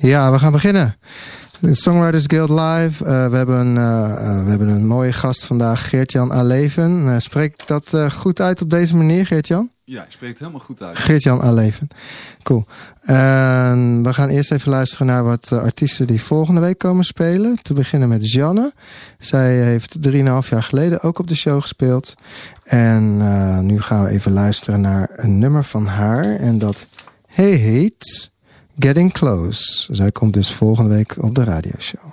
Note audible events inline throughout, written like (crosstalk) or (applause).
Ja, we gaan beginnen. Songwriters Guild Live. Uh, we, hebben, uh, uh, we hebben een mooie gast vandaag, Geert-Jan Aleven. spreek ik dat goed uit op deze manier, Geert-Jan? Ja, je spreekt helemaal goed uit. Geert-Jan Aleven. Cool. we gaan eerst even luisteren naar wat artiesten die volgende week komen spelen. Te beginnen met Janne. Zij heeft 3,5 jaar geleden ook op de show gespeeld. En nu gaan we even luisteren naar een nummer van haar. En dat heet... Getting Close. Zij komt dus volgende week op de radioshow.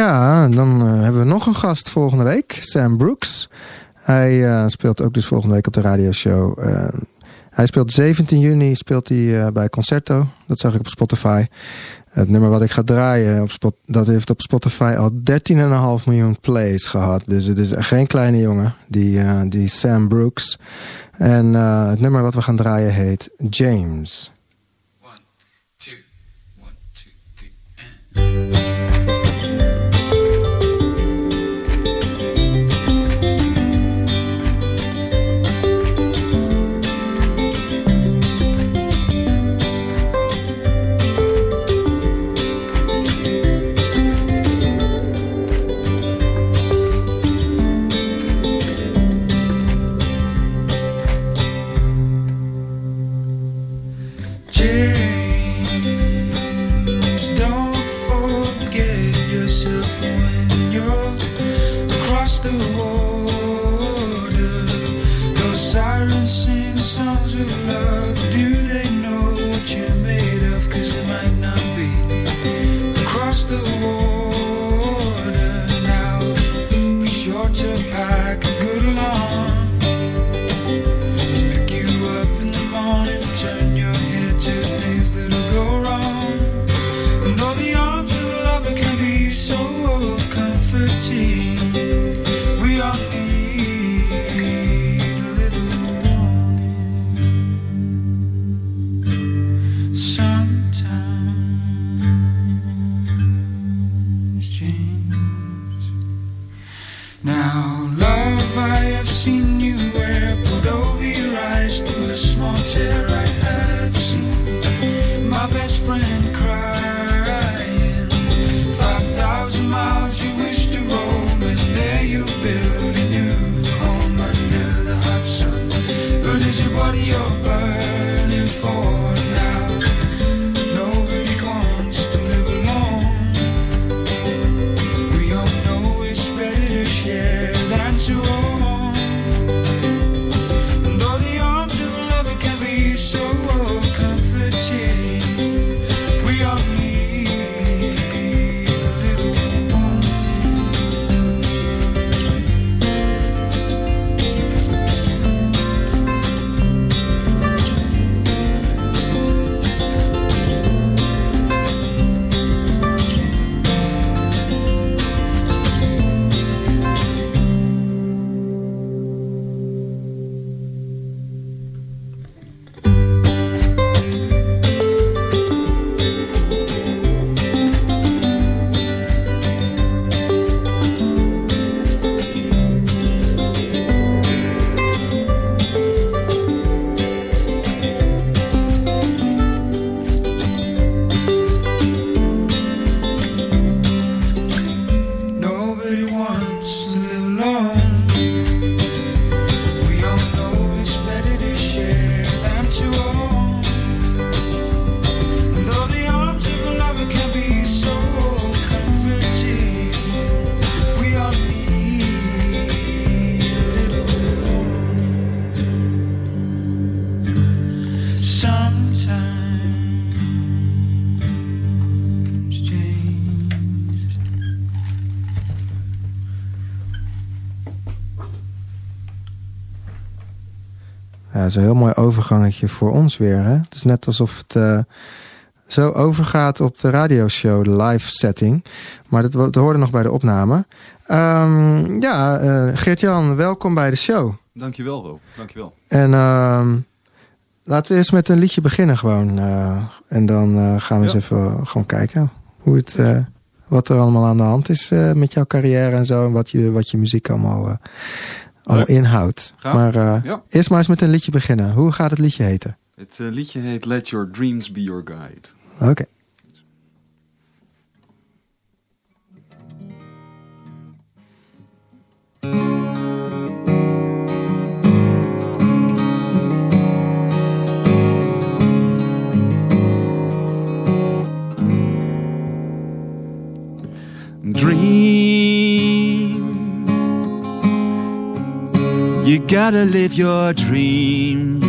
Ja, dan uh, hebben we nog een gast volgende week. Sam Brooks. Hij uh, speelt ook dus volgende week op de radioshow. Uh, hij speelt 17 juni speelt hij, bij Concerto. Dat zag ik op Spotify. Het nummer wat ik ga draaien, op dat heeft op Spotify al 13,5 miljoen plays gehad. Dus het is geen kleine jongen, die, die Sam Brooks. En het nummer wat we gaan draaien heet James. One, two, one, two, three, is een heel mooi overgangetje voor ons weer. Hè? Het is net alsof het uh, zo overgaat op de radioshow, de live setting. Maar dat, dat hoorde nog bij de opname. Um, ja, uh, Geert-Jan, welkom bij de show. Dankjewel, Rob. Dankjewel. En um, laten we eerst met een liedje beginnen gewoon. Uh, en dan gaan we eens even gewoon kijken hoe het, wat er allemaal aan de hand is met jouw carrière en zo. En wat je, wat je muziek allemaal al inhoud. Maar uh, eerst maar eens met een liedje beginnen. Hoe gaat het liedje heten? Het uh, liedje heet Let Your Dreams Be Your Guide. Oké. Okay. You gotta live your dream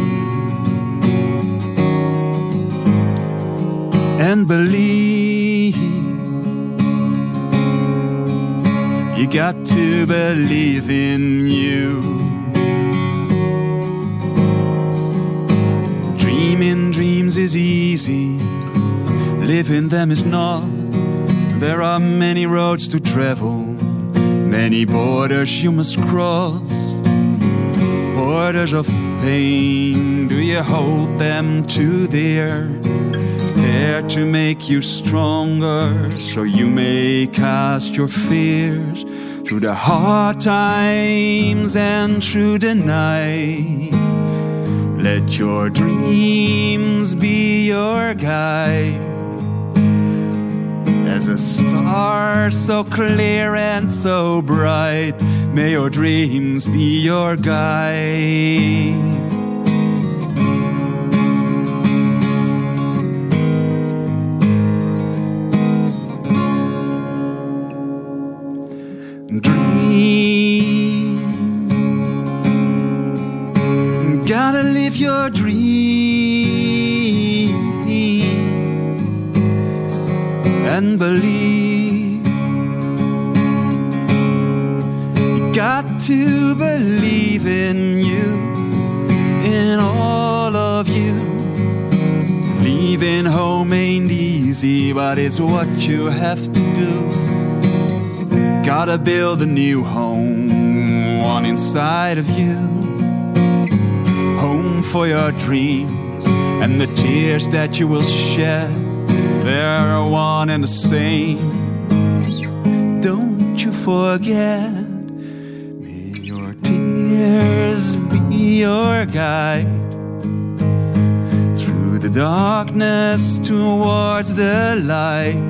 and believe. You got to believe in you. Dreaming dreams is easy living them is not. There are many roads to travel, many borders you must cross. Borders of pain, do you hold them to there? There to make you stronger, so you may cast your fears through the hard times and through the night. Let your dreams be your guide. As a star so clear and so bright, may your dreams be your guide. Dream, gotta live your dream and believe. You got to believe in you, in all of you. Leaving home ain't easy, but it's what you have to do. Gotta build a new home, one inside of you. Home for your dreams and the tears that you will shed. They're one and the same. Don't you forget. May your tears be your guide through the darkness towards the light.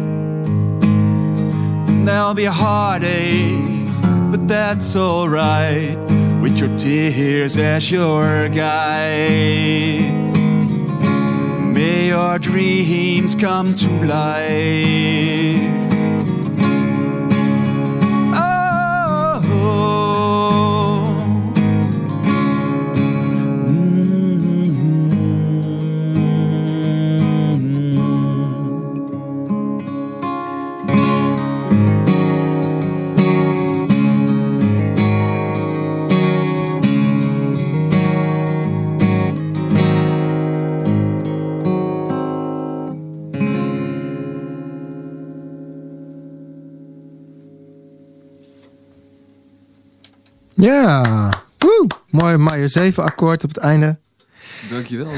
There'll be heartaches, but that's alright. With your tears as your guide. May your dreams come to life. Ja, woe. mooi Maier 7 akkoord op het einde. Dankjewel.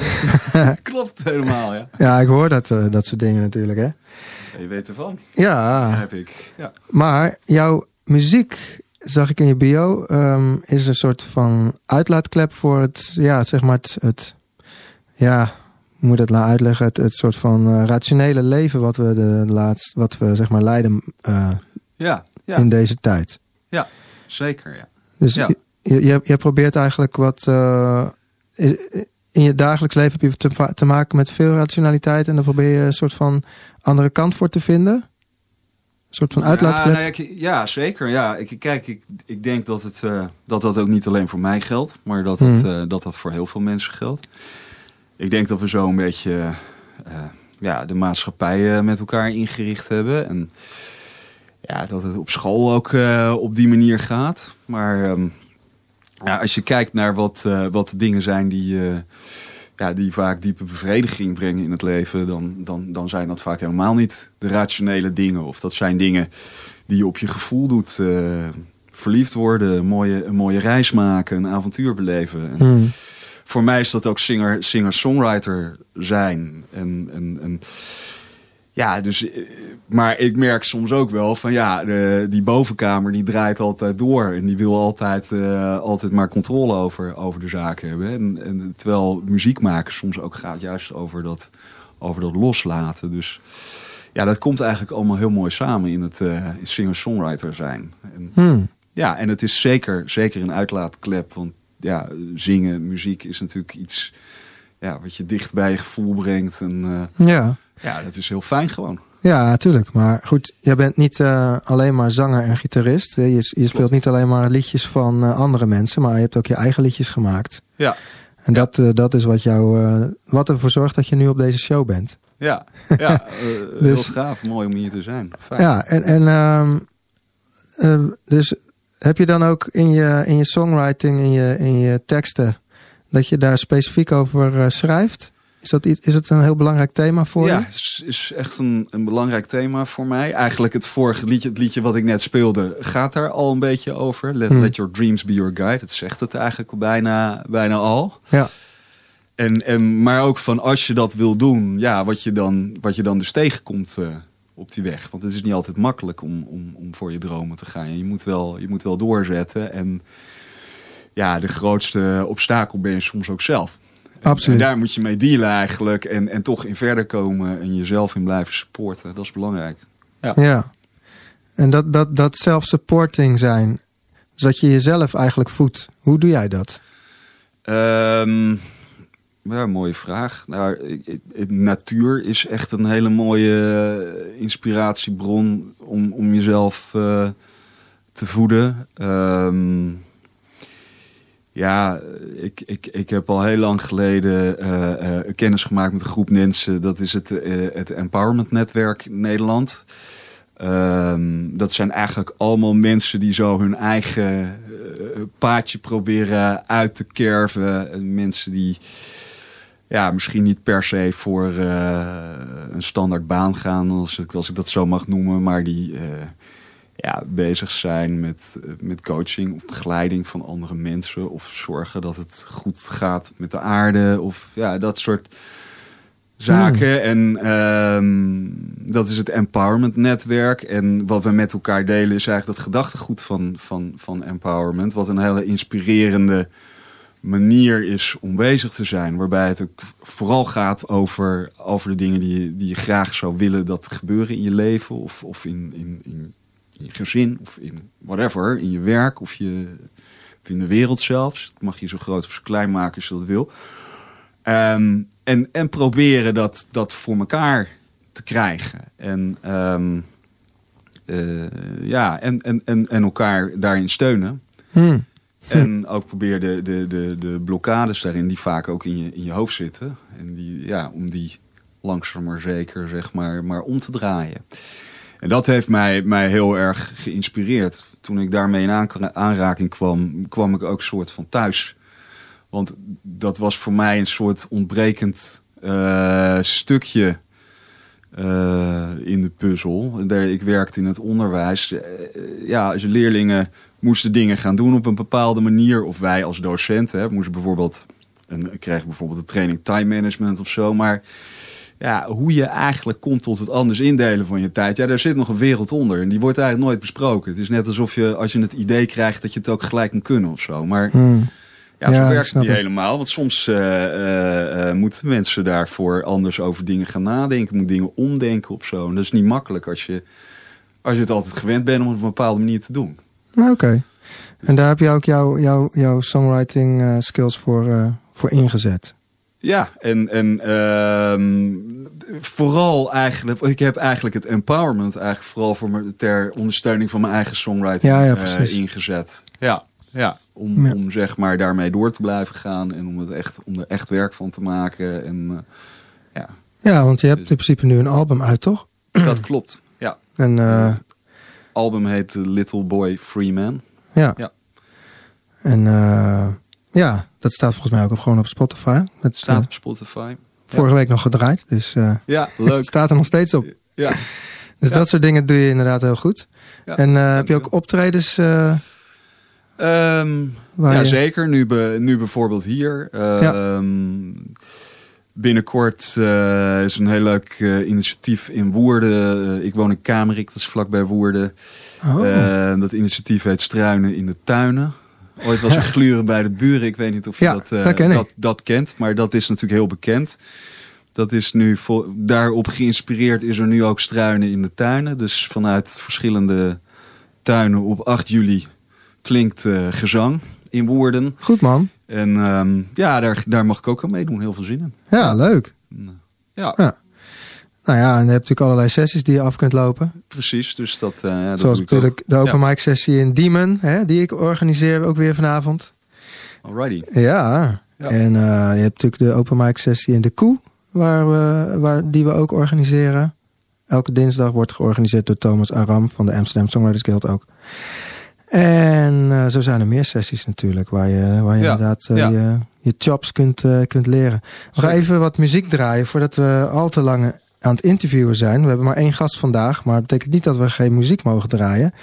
(laughs) Klopt helemaal, ja. Ja, ik hoor dat, eh, dat soort dingen natuurlijk, hè. Je weet ervan. Ja, Heb ik. Ja. maar jouw muziek, zag ik in je bio, ehm, is een soort van uitlaatklep voor het, ja, zeg maar het, het ja, hoe moet dat nou uitleggen, het, het soort van eh, rationele leven wat we de laatst, wat we zeg maar leiden eh, Ja, ja, in deze tijd. zeker, ja. Dus Ja. je, je, je probeert eigenlijk wat. eh, in je dagelijks leven heb je te, te maken met veel rationaliteit. En dan probeer je een soort van andere kant voor te vinden. Een soort van Ja, uitlaatklep. nou ja, ja, zeker. Ja, ik, kijk, ik, ik denk dat, het, eh, dat dat ook niet alleen voor mij geldt, maar dat dat, Hmm. eh, dat dat voor heel veel mensen geldt. Ik denk dat we zo een beetje ja, de maatschappij met elkaar ingericht hebben. En ja, dat het op school ook eh, op die manier gaat. Maar ehm, ja, als je kijkt naar wat, eh, wat de dingen zijn die, eh, ja, die vaak diepe bevrediging brengen in het leven, dan, dan, dan zijn dat vaak helemaal niet de rationele dingen. Of dat zijn dingen die je op je gevoel doet. verliefd worden, een mooie, een mooie reis maken, een avontuur beleven. En Hmm. voor mij is dat ook singer- singer-songwriter zijn. En, en, en ja, dus, eh, maar ik merk soms ook wel van ja, de, die bovenkamer die draait altijd door. En die wil altijd, eh, altijd maar controle over, over de zaken hebben. En, en terwijl muziek maken soms ook gaat juist over dat, over dat loslaten. Dus ja, dat komt eigenlijk allemaal heel mooi samen in het in singer-songwriter zijn. En, Hmm. ja, en het is zeker, zeker een uitlaatklep. Want ja, zingen, muziek is natuurlijk iets ja, wat je dicht bij je gevoel brengt. En Ja. Ja, dat is heel fijn gewoon. ja, natuurlijk. Maar goed, jij bent niet eh, alleen maar zanger en gitarist. hè. Je, je speelt niet alleen maar liedjes van eh, andere mensen, maar je hebt ook je eigen liedjes gemaakt. Ja. En dat, eh, dat is wat, jou, eh, wat ervoor zorgt dat je nu op deze show bent. Ja, ja (laughs) eh, heel Dus- gaaf. Mooi om hier te zijn. Fijn. Ja, en, en ehm, eh, dus heb je dan ook in je, in je songwriting, in je, in je teksten, dat je daar specifiek over eh, schrijft? Is, dat iets, is het een heel belangrijk thema voor ja, je? is, is echt een, een belangrijk thema voor mij. Eigenlijk het vorige liedje, het liedje wat ik net speelde, gaat daar al een beetje over. Let, Hmm. let your dreams be your guide. Dat zegt het eigenlijk bijna, bijna al. Ja. En, en, maar ook van als je dat wil doen, ja, wat je dan, wat je dan dus tegenkomt eh, op die weg. Want het is niet altijd makkelijk om, om, om voor je dromen te gaan. Je moet wel, je moet wel doorzetten. En ja, de grootste obstakel ben je soms ook zelf. Absoluut. En daar moet je mee dealen eigenlijk. En, en toch in verder komen en jezelf in blijven supporten. Dat is belangrijk. Ja. En dat, dat, dat self-supporting zijn. Dus dat je jezelf eigenlijk voedt. Hoe doe jij dat? Ehm, ja, mooie vraag. Nou, natuur is echt een hele mooie eh, inspiratiebron om, om jezelf eh, te voeden. Ehm, ja, ik, ik, ik heb al heel lang geleden eh, eh, kennis gemaakt met een groep mensen. Dat is het, eh, het Empowerment Netwerk Nederland. Ehm, dat zijn eigenlijk allemaal mensen die zo hun eigen paadje proberen uit te kerven. En Mensen die ja, misschien niet per se voor een standaard baan gaan, als ik, als ik dat zo mag noemen, maar die ja, bezig zijn met, met coaching of begeleiding van andere mensen. Of zorgen dat het goed gaat met de aarde. Of ja, dat soort zaken. En ehm, dat is het empowerment netwerk. En wat we met elkaar delen is eigenlijk dat gedachtegoed van, van, van empowerment. Wat een hele inspirerende manier is om bezig te zijn. Waarbij het ook vooral gaat over, over de dingen die je, die je graag zou willen dat gebeuren in je leven. Of, of in, in, in, in je gezin. Of in whatever. In je werk. Of, je, of in de wereld zelfs. Dat mag je zo groot of zo klein maken als je dat wil. Ehm, en, en proberen dat, dat voor elkaar te krijgen. En, ehm, eh, ja, en, en, en, en elkaar daarin steunen. Hmm. En ook probeer de, de, de, de blokkades daarin, die vaak ook in je, in je hoofd zitten. En die, ja, om die langzaam maar zeker, zeg maar, maar om te draaien. En dat heeft mij, mij heel erg geïnspireerd. Toen ik daarmee in aanraking kwam, kwam ik ook soort van thuis. Want dat was voor mij een soort ontbrekend eh, stukje eh, in de puzzel. Ik werkte in het onderwijs. Eh, ja, als leerlingen moesten dingen gaan doen op een bepaalde manier. Of wij als docenten hè, moesten bijvoorbeeld... Een, kregen bijvoorbeeld de training time management of zo. Maar ja, hoe je eigenlijk komt tot het anders indelen van je tijd. Ja, daar zit nog een wereld onder. En die wordt eigenlijk nooit besproken. Het is net alsof je, als je het idee krijgt, dat je het ook gelijk moet kunnen of zo. Maar Hmm. ja, Ja, zo dat werkt het niet ik. helemaal. Want soms eh, eh, eh, moeten mensen daarvoor anders over dingen gaan nadenken. Moeten dingen omdenken of zo. En dat is niet makkelijk als je, als je het altijd gewend bent om het op een bepaalde manier te doen. Nou, Oké. En daar heb je ook jouw jouw jouw songwriting skills voor, voor ingezet. Ja, en, en ehm, vooral eigenlijk, ik heb eigenlijk het empowerment eigenlijk vooral voor me, ter ondersteuning van mijn eigen songwriting Ja, ja, eh, ingezet. Ja, ja. Om, Ja. om zeg maar daarmee door te blijven gaan en om, het echt, om er echt werk van te maken. En eh, ja, Ja, want je hebt in principe nu een album uit, toch? dat klopt. Ja. En eh, album heet Little Boy Free Man. ja. Ja. En ja, dat staat volgens mij ook op, gewoon op Spotify. Het Het staat staat op Spotify. vorige week nog gedraaid, dus eh, Ja, het leuk. staat er nog steeds op. Ja, Dus Ja. dat soort dingen doe je inderdaad heel goed. En eh, heb je ook optredens eh, waar ja, je... zeker. Nu, be- nu bijvoorbeeld hier. Ehm, Binnenkort eh, is een heel leuk eh, initiatief in Woerden. Eh, ik woon in Kamerik, dat is vlakbij Woerden. Oh, Eh, dat initiatief heet Struinen in de Tuinen. Ooit was (laughs) er gluren bij de buren. Ik weet niet of je dat, eh, dat dat, dat kent. Maar dat is natuurlijk heel bekend. Dat is nu daarop geïnspireerd is er nu ook struinen in de tuinen. Dus vanuit verschillende tuinen op 8 juli klinkt eh, gezang in Woerden. goed man. En ehm, ja, daar, daar mag ik ook aan meedoen. Heel veel zin in. Ja, leuk. Ja. Nou ja, en je hebt natuurlijk allerlei sessies die je af kunt lopen. precies. Dus dat, eh ja, dat Zoals doe ik natuurlijk de open Ja. mic sessie in Diemen, hè, die ik organiseer ook weer vanavond. Alrighty. Ja. Ja. En eh, je hebt natuurlijk de open mic sessie in de Koe, waar we, waar, die we ook organiseren. Elke dinsdag wordt georganiseerd door Thomas Aram van de Amsterdam Songwriters Guild ook. En En zo zijn er meer sessies natuurlijk, waar je, waar je inderdaad je, je chops kunt, kunt leren. We gaan even wat muziek draaien voordat we al te lang aan het interviewen zijn. We hebben maar één gast vandaag, maar dat betekent niet dat we geen muziek mogen draaien.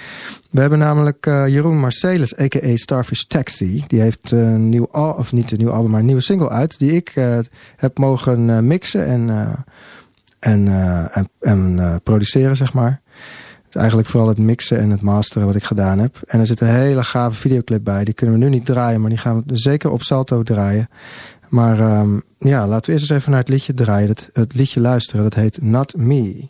We hebben namelijk uh, Jeroen Marcelis, a.k.a. Starfish Taxi. Die heeft een nieuw, al, of niet een nieuw album, maar een nieuwe single uit. Die ik uh, heb mogen uh, mixen en, en, en, en produceren, zeg maar. Dus eigenlijk vooral het mixen en het masteren wat ik gedaan heb. En er zit een hele gave videoclip bij. Die kunnen we nu niet draaien, maar die gaan we zeker op Salto draaien. Maar um, ja, laten we eerst eens even naar het liedje draaien. Het, het liedje luisteren, dat heet Not Me.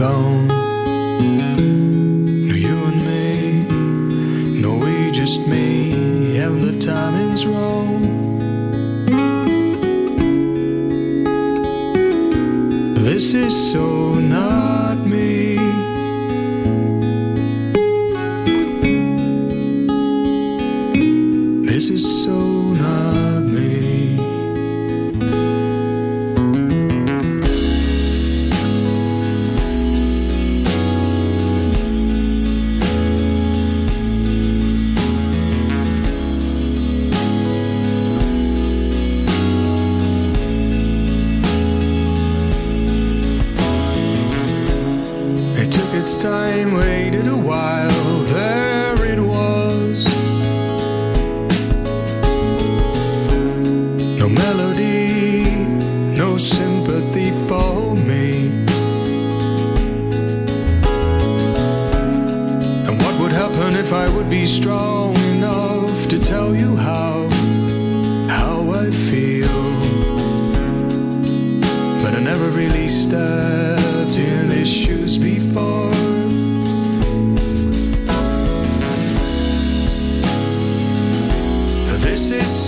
Gone. No, you and me. No, we just me. And the timing's wrong. This is so time, waited a while, there it was. No melody, no sympathy for me. And what would happen if I would be strong enough to tell you how, how I feel? But I never really stepped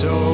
so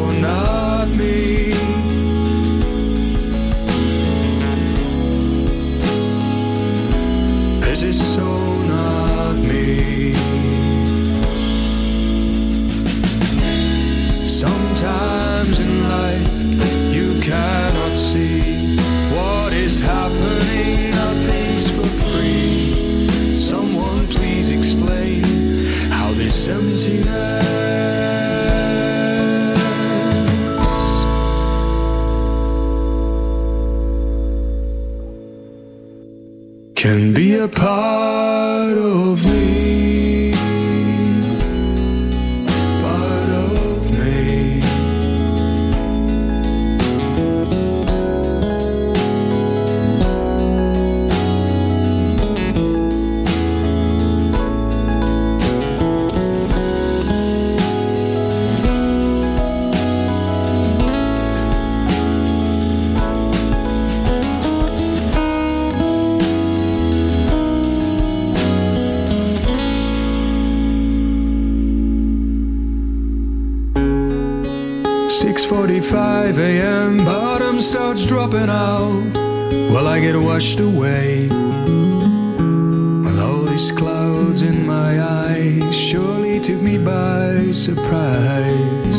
6:45 a.m. Bottom starts dropping out. Well, I get washed away. Well, all these clouds in my eyes surely took me by surprise.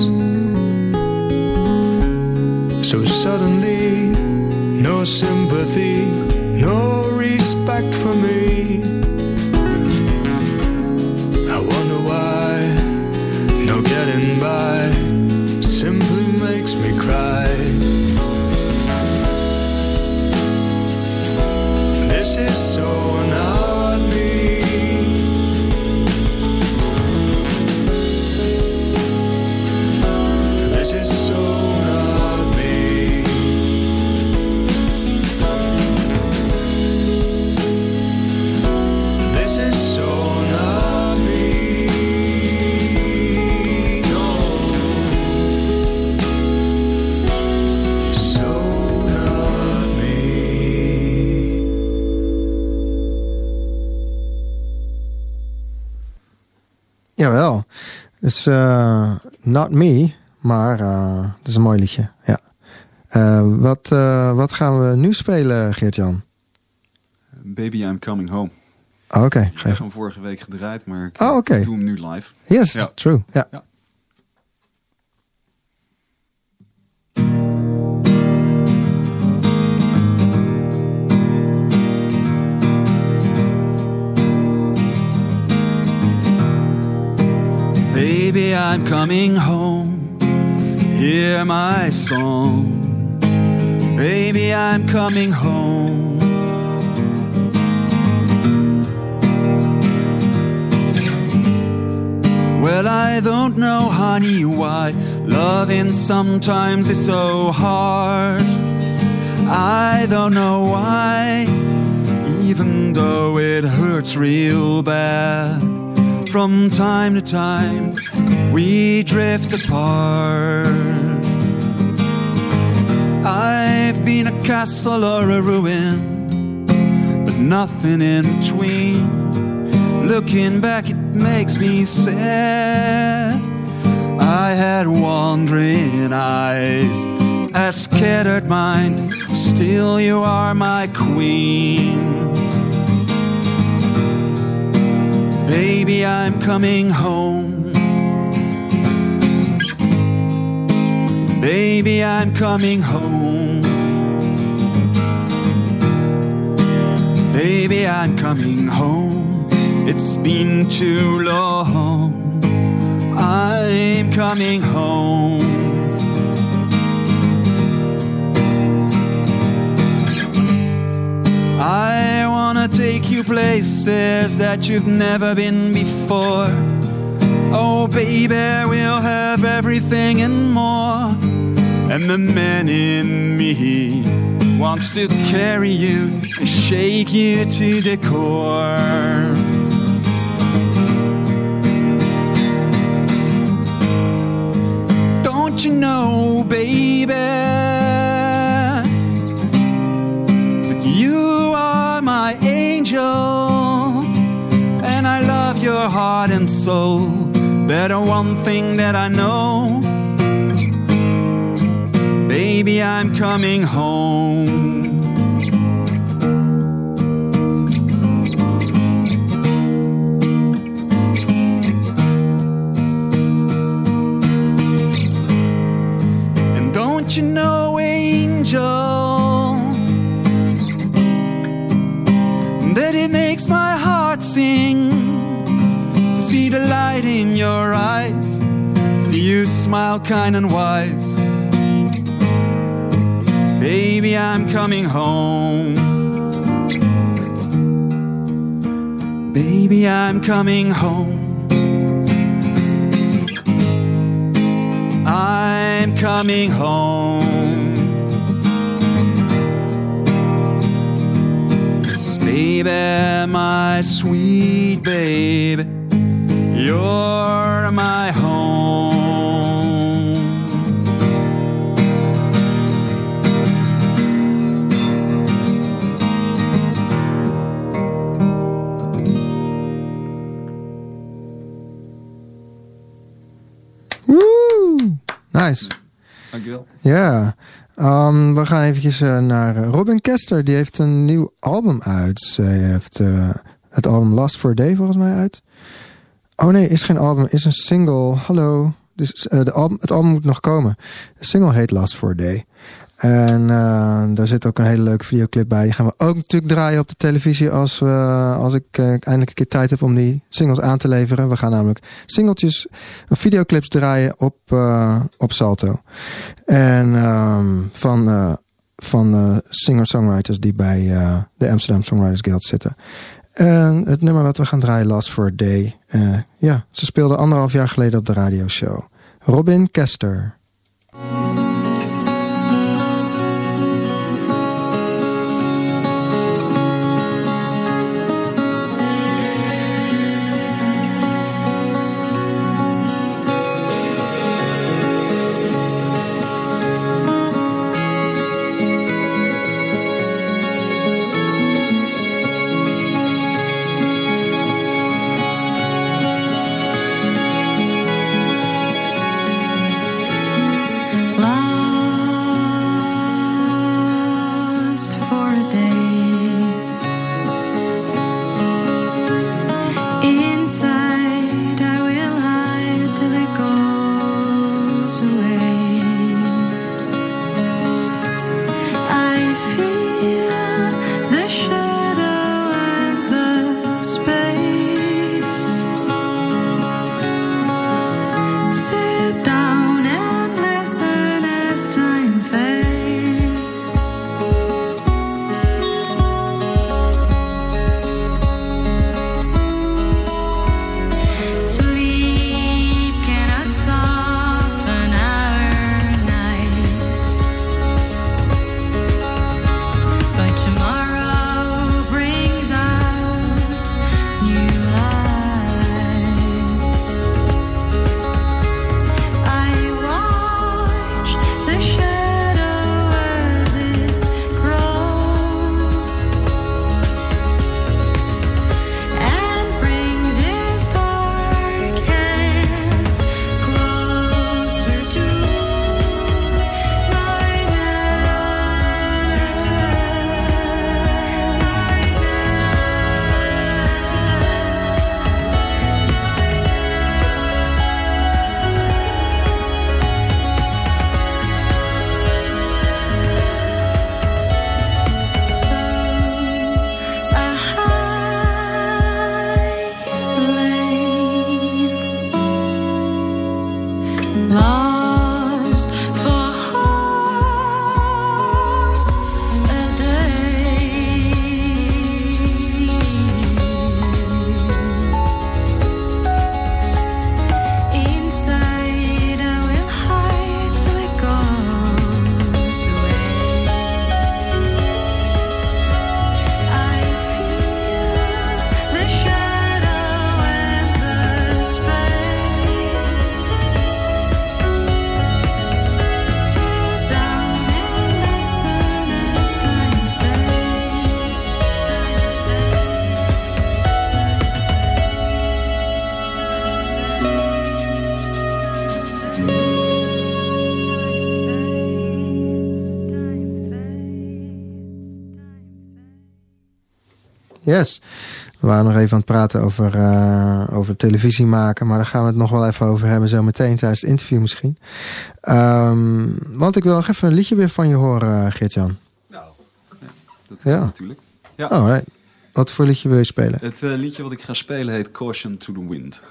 So suddenly, no sympathy, no respect for me. Uh, Not Me, maar uh, het is een mooi liedje. Ja. Uh, wat, wat gaan we nu spelen, Geert-Jan? Baby, I'm Coming Home. Oh, Oké. Okay. Ik heb hem vorige week gedraaid, maar ik oh, okay. doe hem nu live. Yes, ja. true. Ja. ja. Baby, I'm coming home. Hear my song. Baby, I'm coming home. Well, I don't know, honey, why loving sometimes is so hard. I don't know why, even though it hurts real bad from time to time we drift apart. I've been a castle or a ruin, but nothing in between. Looking back, it makes me sad. I had wandering eyes, a scattered mind, still you are my queen. Baby, I'm coming home. Baby, I'm coming home. Baby, I'm coming home. It's been too long. I'm coming home. I wanna take you places that you've never been before. Oh, baby, we'll have everything and more. And the man in me wants to carry you and shake you to the core. Don't you know, baby? Soul. Better one thing that I know. Baby, I'm coming home. Smile kind and wise. Baby, I'm coming home. Baby, I'm coming home. I'm coming home. Baby, my sweet baby. You're my home. Nice. Dankjewel. Ja. Um, we gaan eventjes uh, naar uh, Robin Kester. Die heeft een nieuw album uit. Zij heeft uh, het album Last for a Day volgens mij uit. Oh nee, is geen album, is een single. Hallo. Dus uh, de album, het album moet nog komen. De single heet Last for a Day. En uh, daar zit ook een hele leuke videoclip bij. Die gaan we ook natuurlijk draaien op de televisie als, we, als ik uh, eindelijk een keer tijd heb om die singles aan te leveren. We gaan namelijk singeltjes, videoclips draaien op, op Salto. En um, van, van singer-songwriters die bij de Amsterdam Songwriters Guild zitten. En het nummer wat we gaan draaien, Last for a Day. Ja, ze speelde anderhalf jaar geleden op de radioshow. Robin Kester. Praten over, uh, over televisie maken. Maar daar gaan we het nog wel even over hebben. Zo meteen tijdens het interview misschien. Um, want ik wil nog even een liedje weer van je horen, eh, Geert-Jan. Nou, ja, dat ja. natuurlijk. Ja. Oh, right. Wat voor liedje wil je spelen? Het uh, liedje wat ik ga spelen heet Caution to the Wind.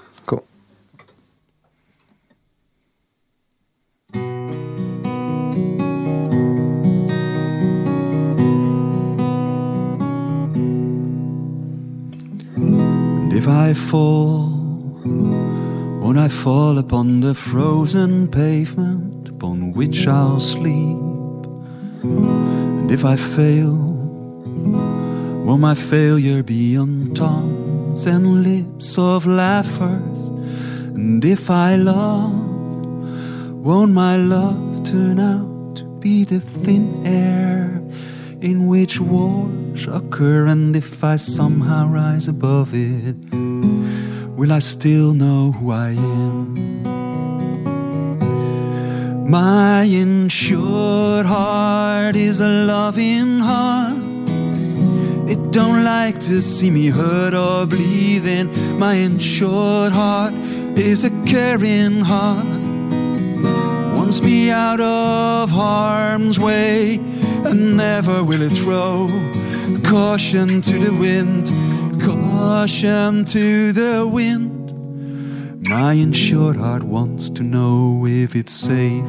If I fall, won't I fall upon the frozen pavement upon which I'll sleep? And if I fail, won't my failure be on tongues and lips of laughers? And if I love, won't my love turn out to be the thin air in which occur? And if I somehow rise above it, will I still know who I am? My insured heart is a loving heart. It don't like to see me hurt or bleeding. My insured heart is a caring heart. Wants me out of harm's way, and never will it throw caution to the wind caution to the wind. My insured heart wants to know if it's safe.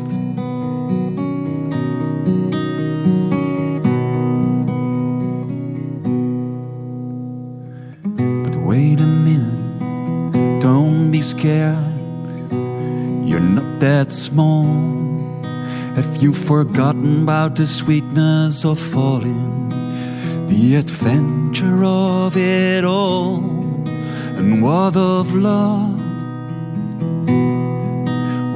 But wait a minute, don't be scared. You're not that small. Have you forgotten about the sweetness of falling? The adventure of it all, and what of love?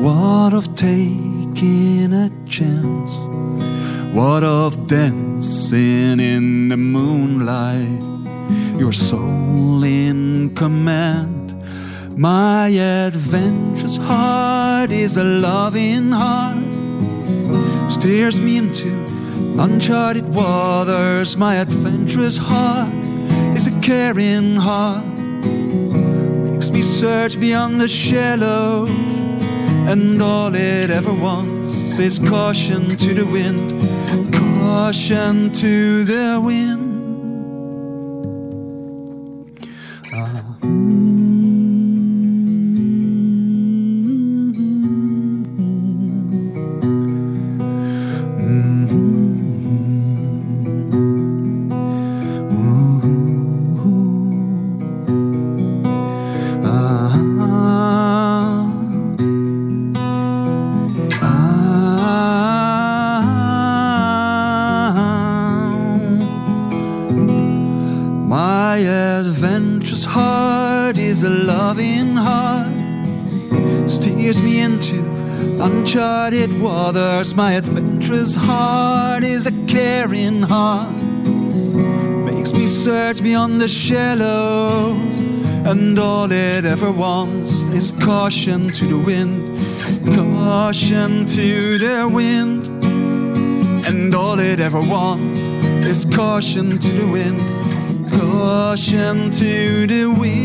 What of taking a chance? What of dancing in the moonlight? Your soul in command. My adventurous heart is a loving heart, steers me into uncharted waters. My adventurous heart is a caring heart, makes me search beyond the shallows, and all it ever wants is caution to the wind, caution to the wind. My adventurous heart is a caring heart. Makes me search beyond the shallows, and all it ever wants is caution to the wind, caution to the wind. And all it ever wants is caution to the wind, caution to the wind.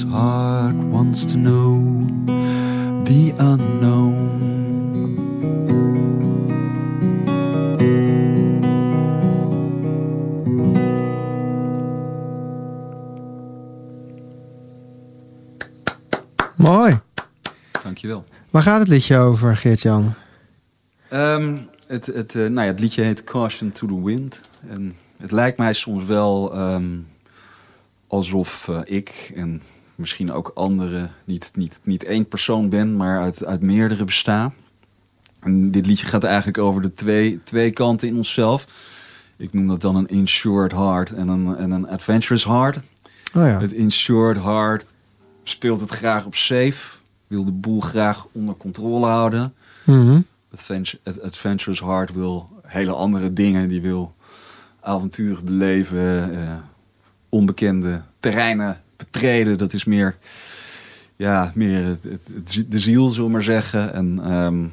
Heart wants to know the unknown. Mooi. Dankjewel. Waar gaat het liedje over, Geert-Jan? Um, het, het, uh, nou ja, het liedje heet Caution to the Wind. En het lijkt mij soms wel um, alsof uh, ik en misschien ook andere, niet, niet, niet één persoon ben, maar uit, uit meerdere bestaan. En dit liedje gaat eigenlijk over de twee, twee kanten in onszelf. Ik noem dat dan een insured heart en een, en een adventurous heart. Oh ja. Het insured heart speelt het graag op safe, wil de boel graag onder controle houden. Mm het adventurous heart wil hele andere dingen. Die wil avonturen beleven, uh, onbekende terreinen betreden. Dat is meer, ja, meer de ziel, zullen we maar zeggen. En um,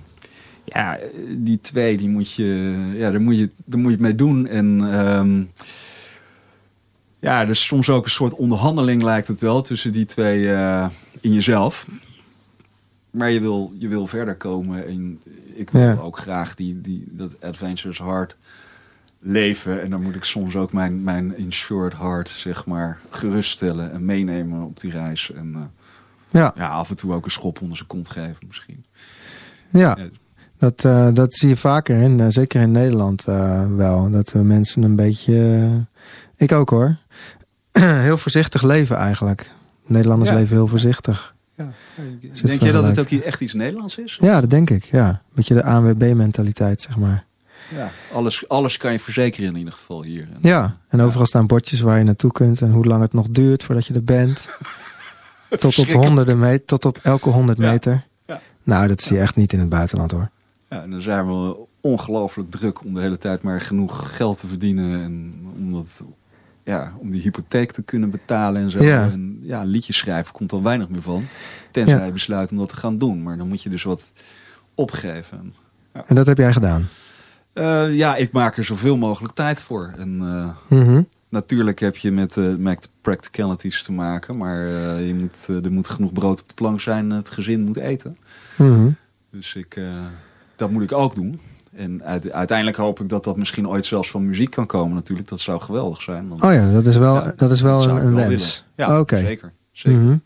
ja, die twee, die moet je, ja, daar moet je, daar moet je het mee doen. En ehm, ja, is soms ook een soort onderhandeling lijkt het wel tussen die twee eh, in jezelf. Maar je wil, je wil verder komen en ik wil Ja. ook graag die, die, dat Adventures Heart leven. En dan moet ik soms ook mijn, mijn insured heart, zeg maar, geruststellen en meenemen op die reis. En eh, Ja, ja, af en toe ook een schop onder zijn kont geven misschien. ja. Ja. Dat, eh, dat zie je vaker, in, eh, zeker in Nederland wel. Dat we mensen een beetje... ik ook hoor. (clears throat) heel voorzichtig leven eigenlijk. Nederlanders Ja. leven heel voorzichtig. Ja. Denk jij dat het ook echt iets Nederlands is? Ja, dat denk ik. Ja. Een beetje de ANWB-mentaliteit, zeg maar. Ja. Alles, alles kan je verzekeren in ieder geval hier. En- Ja, en overal staan bordjes waar je naartoe kunt en hoe lang het nog duurt voordat je er bent. (laughs) tot op honderden meter, tot op elke honderd Ja. meter. Ja. Nou, dat zie je echt niet in het buitenland hoor. Ja, en dan zijn we ongelooflijk druk om de hele tijd maar genoeg geld te verdienen. En om, dat, ja, om die hypotheek te kunnen betalen en zo. Ja. En ja, liedjes schrijven komt al weinig meer van. Tenzij Ja. je besluit om dat te gaan doen. Maar dan moet je dus wat opgeven. En dat heb jij gedaan. Eh, ja, ik maak er zoveel mogelijk tijd voor. En eh, Mhm. natuurlijk heb je met, eh met practicalities te maken. Maar je moet, er moet genoeg brood op de plank zijn. Het gezin moet eten. Mhm. Dus ik, dat moet ik ook doen. En uit- uiteindelijk hoop ik dat dat misschien ooit zelfs van muziek kan komen natuurlijk. Dat zou geweldig zijn. Oh ja, dat is wel, Ja, dat is wel dat een, een wel wens. willen. Ja, Oké. zeker. zeker. Mhm.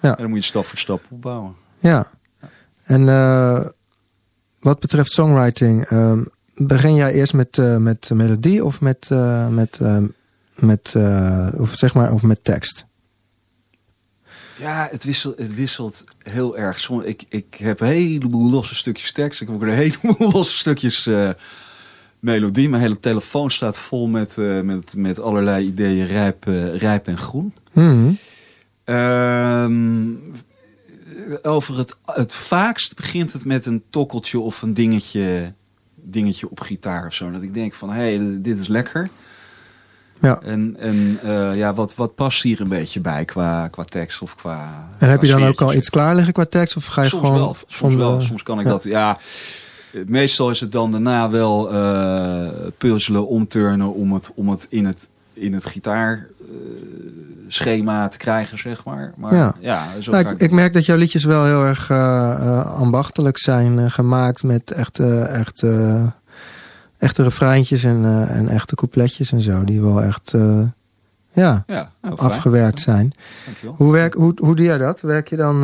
En dan moet je stap voor stap opbouwen. Ja. En wat betreft songwriting, ehm, begin jij eerst met, eh, met melodie of met, eh, met, eh, met, of zeg maar, of met tekst? Ja, het wisselt, het wisselt heel erg. Ik, ik heb een heleboel losse stukjes tekst. Ik heb ook een heleboel (laughs) losse stukjes melodie. Mijn hele telefoon staat vol met, met, met allerlei ideeën rijp, rijp en groen. Mhm. Ehm, over het, het vaakst begint het met een tokkeltje of een dingetje, dingetje op gitaar of zo. Dat ik denk van, hé, hey, dit is lekker. Ja. En, en eh, ja, wat, wat past hier een beetje bij qua, qua tekst of qua En heb je dan ook al iets klaar liggen qua tekst? Of ga je soms gewoon wel, soms de- wel. Soms kan ik ja. dat, ja. Meestal is het dan daarna wel eh puzzelen, omturnen om het, om het in het, in het gitaarschema te krijgen, zeg maar. Maar Ja. ja, zo Nou, ik, ik merk dat jouw liedjes wel heel erg eh, eh, ambachtelijk zijn eh, gemaakt met echte, echte, echte refreintjes en, eh, en echte coupletjes en zo. Die wel echt ja, ja, nou, fijn. afgewerkt zijn. Dankjewel. Hoe, werk, hoe, hoe doe jij dat? Werk je dan,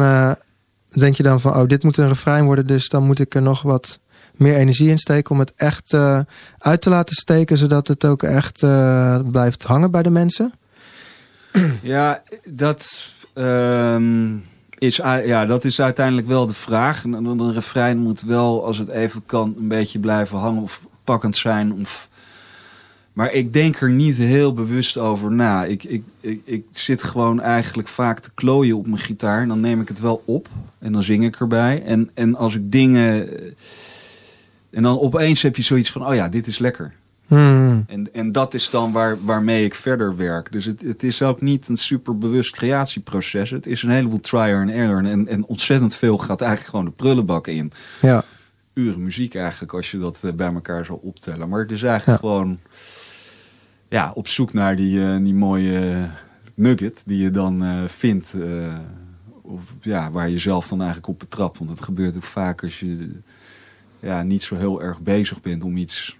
denk je dan van, oh, dit moet een refrein worden, dus dan moet ik er nog wat meer energie in steken om het echt uit te laten steken, zodat het ook echt blijft hangen bij de mensen? (clears throat) Ja, dat, ehm, is, ja, dat is uiteindelijk wel de vraag. Een, een refrein moet wel, als het even kan, een beetje blijven hangen of pakkend zijn. Of... Maar ik denk er niet heel bewust over na. Ik, ik, ik, ik zit gewoon eigenlijk vaak te klooien op mijn gitaar. En dan neem ik het wel op. En dan zing ik erbij. En, en als ik dingen... En dan opeens heb je zoiets van, oh ja, dit is lekker. Hmm. En, en dat is dan waar, waarmee ik verder werk. Dus het, het is ook niet een super bewust creatieproces. Het is een heleboel trial and error. En, en ontzettend veel gaat eigenlijk gewoon de prullenbak in. Ja, Uren muziek eigenlijk, als je dat eh, bij elkaar zou optellen. Maar het is eigenlijk Ja. gewoon ja, op zoek naar die, eh, die mooie nugget die je dan eh, vindt. of, ja, waar je zelf dan eigenlijk op betrapt. Want het gebeurt ook vaak als je ja, niet zo heel erg bezig bent om iets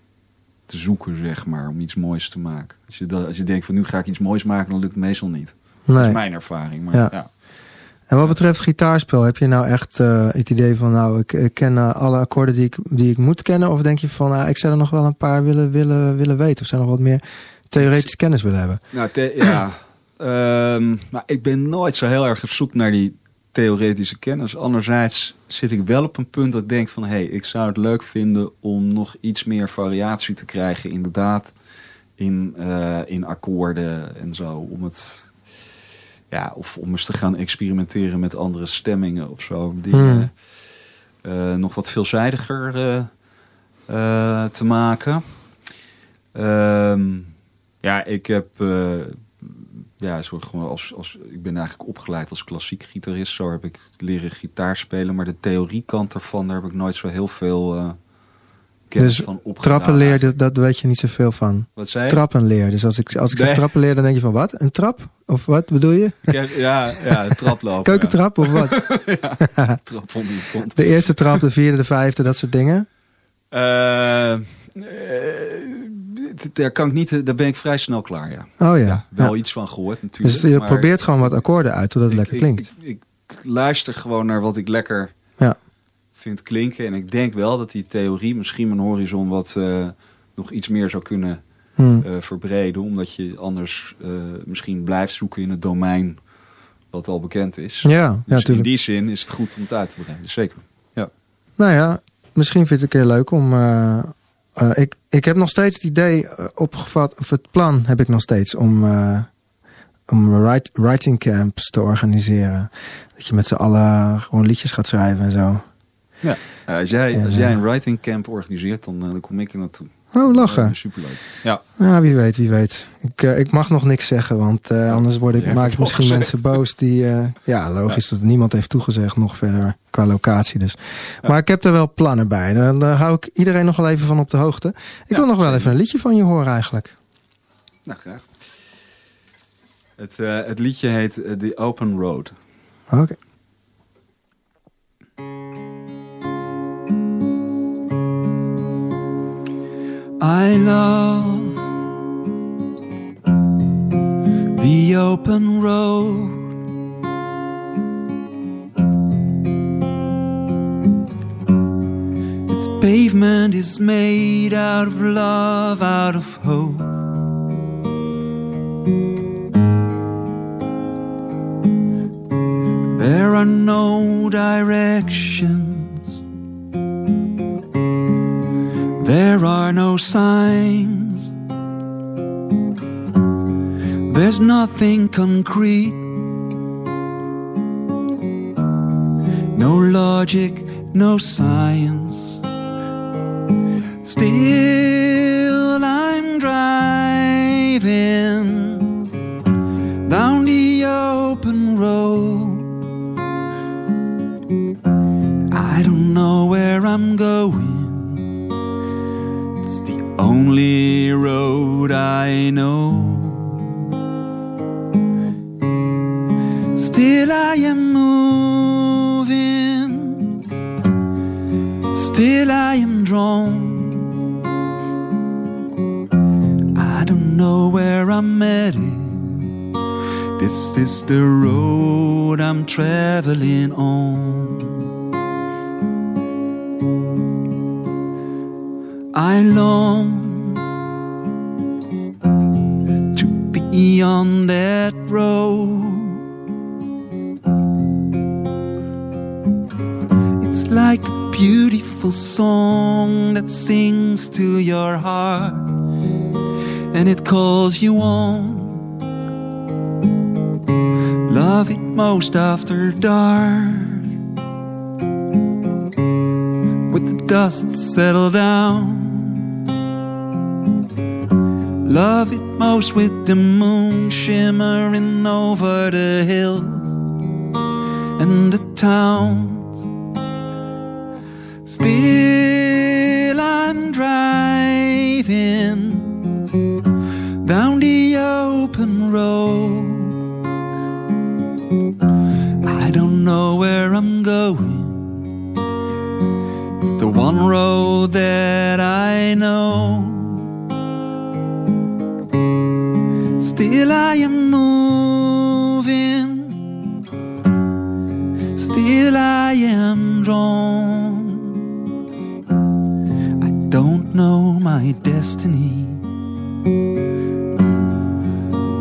te zoeken, zeg maar. Om iets moois te maken. Als je, dat, als je denkt van nu ga ik iets moois maken, dan lukt het meestal niet. Dat is mijn ervaring. Maar Ja. ja. En wat betreft gitaarspel, heb je nou echt eh, het idee van, nou, ik, ik ken eh, alle akkoorden die ik, die ik moet kennen? Of denk je van, ah, ik zou er nog wel een paar willen, willen, willen weten? Of zou nog wat meer theoretische kennis willen hebben? Nou, ja. Maar ik ben nooit zo heel erg op zoek naar die theoretische kennis. Anderzijds zit ik wel op een punt dat ik denk van... hé, hey, ik zou het leuk vinden om nog iets meer variatie te krijgen. Inderdaad, in, eh, in akkoorden en zo. Om het... Ja, of om eens te gaan experimenteren met andere stemmingen of zo. Dingen eh, nog wat veelzijdiger eh, eh, te maken. Ehm, ja, ik heb... ja, soort gewoon als, als, ik ben eigenlijk opgeleid als klassiek gitarist. Zo heb ik leren gitaar spelen. Maar de theoriekant ervan, daar heb ik nooit zo heel veel eh, kennis Dus van opgedaan. Trappenleer, dat, dat weet je niet zoveel van. Wat zei je? Trappenleer. Dus als ik, als ik zeg Nee. trappenleer, dan denk je van wat? Een trap? Of wat bedoel je? Heb- ja, ja, een traplopen. (laughs) Keukentrap of wat? (laughs) Ja. Trap. De eerste trap, de vierde, de vijfde, dat soort dingen. Eh, daar kan ik niet, daar ben ik vrij snel klaar, ja. Oh ja. Wel Ja. iets van gehoord natuurlijk. Dus je maar probeert gewoon wat akkoorden uit, totdat het ik- lekker klinkt. Ik, ik, luister gewoon naar wat ik lekker Ja. vind klinken. En ik denk wel dat die theorie misschien mijn horizon wat eh, nog iets meer zou kunnen Hmm. eh, verbreden. Omdat je anders eh, misschien blijft zoeken in het domein wat al bekend is. Ja, ja, dus in die zin is het goed om het uit te breiden. Zeker. Nou ja, misschien vind ik het een keer leuk om. Eh, ik, ik heb nog steeds het idee eh, opgevat, of het plan heb ik nog steeds om. eh, om write- writing camps te organiseren. Dat je met z'n allen gewoon liedjes gaat schrijven en zo. Ja, als, jij, En, als jij een writing camp organiseert, dan, dan kom ik er naartoe. Oh, lachen. Uh, superleuk. Ja. Ja, wie weet, wie weet. Ik, eh, ik mag nog niks zeggen, want eh, anders word ik, maak ik misschien mensen boos die... eh, ja, logisch dat niemand heeft toegezegd nog verder qua locatie dus. Maar ik heb er wel plannen bij. Dan hou ik iedereen nog wel even van op de hoogte. Ik wil nog wel even een liedje van je horen eigenlijk. Nou, graag. Het, eh, het liedje heet eh, The Open Road. Oké. I love the open road. Its pavement is made out of love, out of hope. There are no directions. There are no signs. There's nothing concrete. No logic, no science. Still, I'm driving down the open road. I don't know where I'm going. Only road I know. Still, I am moving. Still, I am drawn. I don't know where I'm headed. This is the road I'm traveling on. I long to be on that road. It's like a beautiful song that sings to your heart and it calls you on. Love it most after dark with the dust settle down. Love it most with the moon shimmering over the hills and the towns. Still, I'm driving down the open road. I don't know where I'm going. It's the one road that I know. My destiny.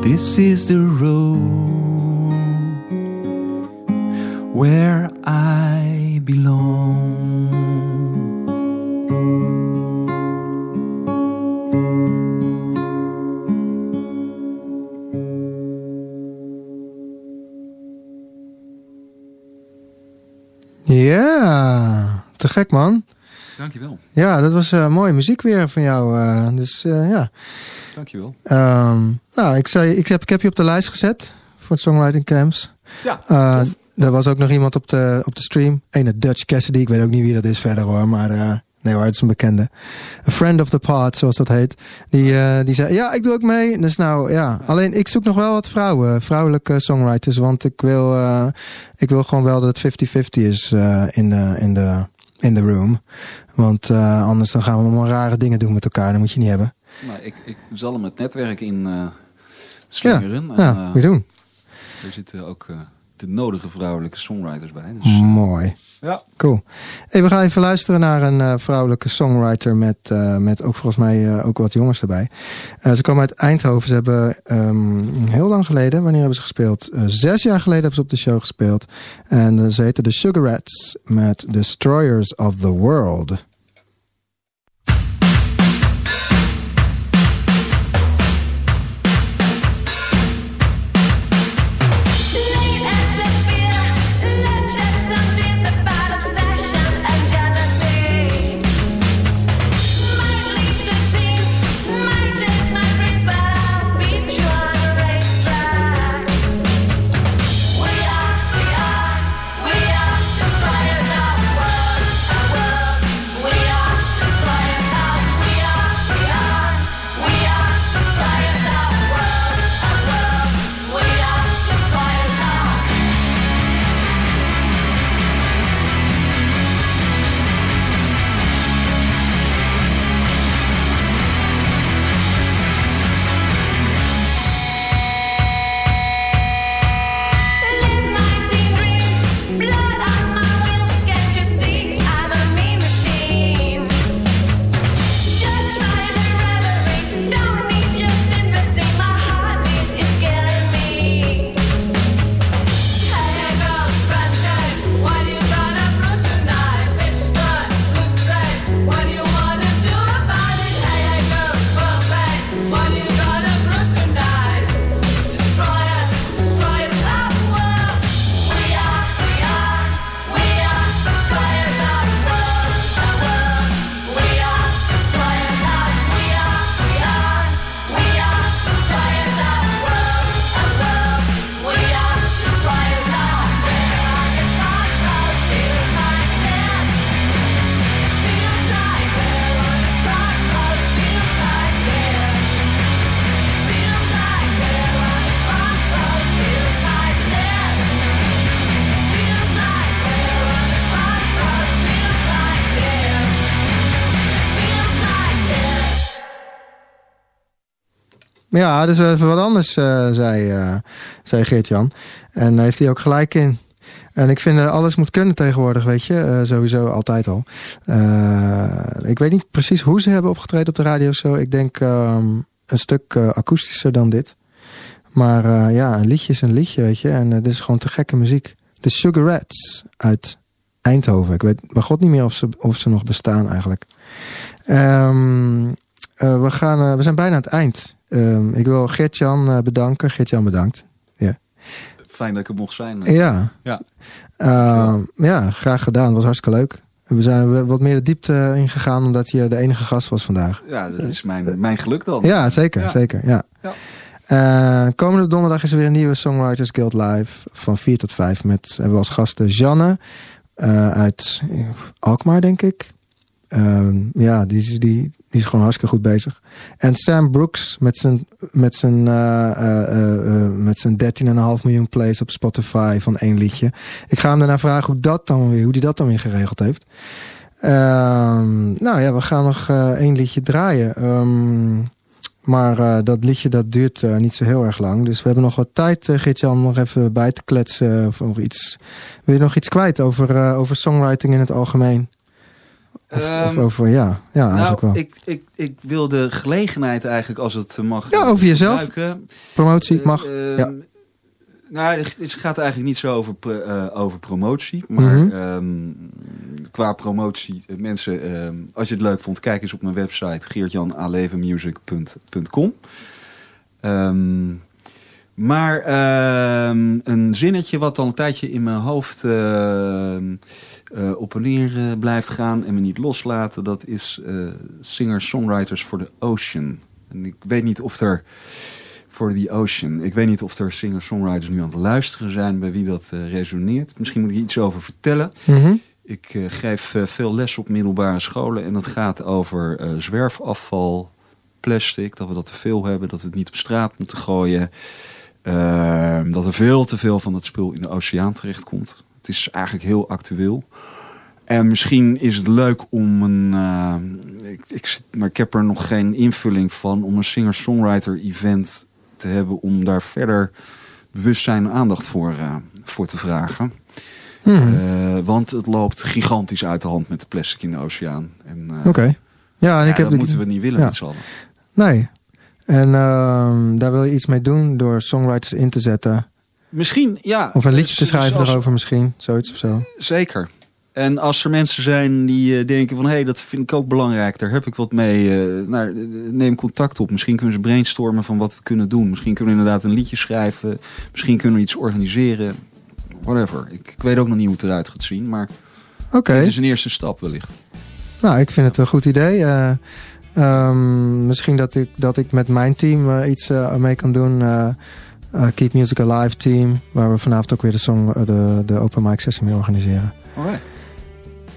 This is the road where I belong. Ja, te gek man. Dankjewel. Ja, dat was eh, mooie muziek weer van jou. eh, dus eh, ja. Dankjewel. Ehm, nou, ik, zei, ik, heb, ik heb je op de lijst gezet voor het Songwriting Camps. Ja, er was ook nog iemand op de, op de stream. Ene Dutch Cassidy. Ik weet ook niet wie dat is verder hoor. Maar Nee hoor, het is een bekende. A friend of the pod, zoals dat heet. Die, die zei, ja, ik doe ook mee. Dus nou, ja. Alleen, ik zoek nog wel wat vrouwen. Vrouwelijke songwriters. Want ik wil, uh, ik wil gewoon wel dat het 50-50 is uh, in, de, in, de, in de room. Want anders dan gaan we allemaal rare dingen doen met elkaar. Dat moet je niet hebben. Nou, ik, ik zal hem het netwerk in slingeren. Ja, en, ja we doen. Er zitten ook de nodige vrouwelijke songwriters bij. Dus, Mooi. Ja. Cool. Hey, we gaan even luisteren naar een uh, vrouwelijke songwriter met, uh, met ook volgens mij uh, ook wat jongens erbij. ze komen uit Eindhoven. Ze hebben um, heel lang geleden, wanneer hebben ze gespeeld? zes jaar geleden hebben ze op de show gespeeld. En ze heten de Sugarettes met Destroyers of the World. Ja, dus even wat anders, uh, zei, uh, zei Geert-Jan. En heeft hij ook gelijk in. En ik vind alles moet kunnen tegenwoordig, weet je. Sowieso altijd al. ik weet niet precies hoe ze hebben opgetreden op de radio zo. Ik denk um, een stuk akoestischer dan dit. Maar ja, een liedje is een liedje, weet je. En dit is gewoon te gekke muziek. De Sugarettes uit Eindhoven. Ik weet bij god niet meer of ze, of ze nog bestaan eigenlijk. Um, we, gaan, we zijn bijna aan het eind. Um, ik wil Gertjan uh, bedanken. Gertjan bedankt. Ja. Fijn dat ik er mocht zijn. Ja. Ja. Uh, ja, graag gedaan. Het was hartstikke leuk. We zijn wat meer de diepte ingegaan omdat je de enige gast was vandaag. Ja, dat is mijn, mijn geluk dan. Ja, zeker. Ja. zeker ja. ja. Uh, komende donderdag is er weer een nieuwe Songwriters Guild Live van 4 tot 5 met hebben we als gasten Janne uh, uit Alkmaar, denk ik. Uh, ja, die, die, die is gewoon hartstikke goed bezig. En Sam Brooks met zijn, met zijn, uh, uh, met zijn 13,5 miljoen plays op Spotify van één liedje. Ik ga hem daarna vragen hoe dat dan weer, hoe die dat dan weer geregeld heeft. nou ja, we gaan nog één liedje draaien. Um, maar dat liedje dat duurt niet zo heel erg lang. Dus we hebben nog wat tijd, uh, Gitjan, om nog even bij te kletsen. Of, of iets. Wil je nog iets kwijt over, over songwriting in het algemeen? Of, um, over, ja, ja eigenlijk nou, wel. Ik, ik, ik wil de gelegenheid eigenlijk, als het mag... Ja, over jezelf. Promotie, mag. Uh, ja. Nou, het gaat eigenlijk niet zo over, uh, over promotie. Maar mm -hmm. um, qua promotie, mensen, um, als je het leuk vond, kijk eens op mijn website geertjanalevenmusic.com. Um, maar een zinnetje wat dan een tijdje in mijn hoofd uh, op en neer uh, blijft gaan en me niet loslaten, dat is uh, Singer-Songwriters for the Ocean. En ik weet niet of er voor the Ocean, ik weet niet of er singer-songwriters nu aan het luisteren zijn bij wie dat resoneert. Misschien moet ik iets over vertellen. Mm -hmm. Ik eh, geef eh, veel les op middelbare scholen en dat gaat over eh, zwerfafval, plastic, dat we dat te veel hebben, dat we het niet op straat moeten gooien. Ehm, dat er veel te veel van het spul in de oceaan terechtkomt. Het is eigenlijk heel actueel. En misschien is het leuk om een. eh, ik, ik, maar ik heb er nog geen invulling van. Om een singer-songwriter event te hebben. Om daar verder bewustzijn en aandacht voor, eh, voor te vragen. Hmm. Eh, want het loopt gigantisch uit de hand met de plastic in de oceaan. En, eh, Oké. Ja, en ja, ik heb dat moeten we niet willen ja. met z'n allen. Nee. En ehm, daar wil je iets mee doen door songwriters in te zetten. Misschien, ja. Of een liedje te Dus- schrijven erover misschien. Zoiets of zo. Zeker. En als er mensen zijn die eh, denken van... hé, hey, dat vind ik ook belangrijk, daar heb ik wat mee. eh, nou, eh, neem contact op. Misschien kunnen ze brainstormen van wat we kunnen doen. Misschien kunnen we inderdaad een liedje schrijven. Misschien kunnen we iets organiseren. Whatever. Ik, ik weet ook nog niet hoe het eruit gaat zien. Maar Oké. dit is een eerste stap wellicht. Nou, ik vind het een goed idee. Eh, ehm, misschien dat ik, dat ik met mijn team eh, iets eh, mee kan doen. Eh, eh, Keep Music Alive team. Waar we vanavond ook weer de, song, de, de open mic sessie mee organiseren. Alright.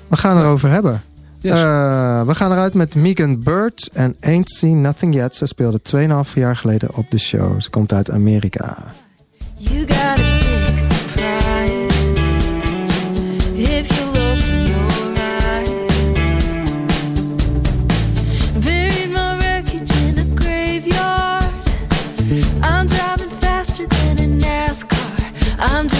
We gaan erover hebben. Yes. Eh, we gaan eruit met Megan Bird en Ain't Seen Nothing Yet. Ze speelde 2,5 jaar geleden op de show. Ze komt uit Amerika. You I'm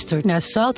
naar Salto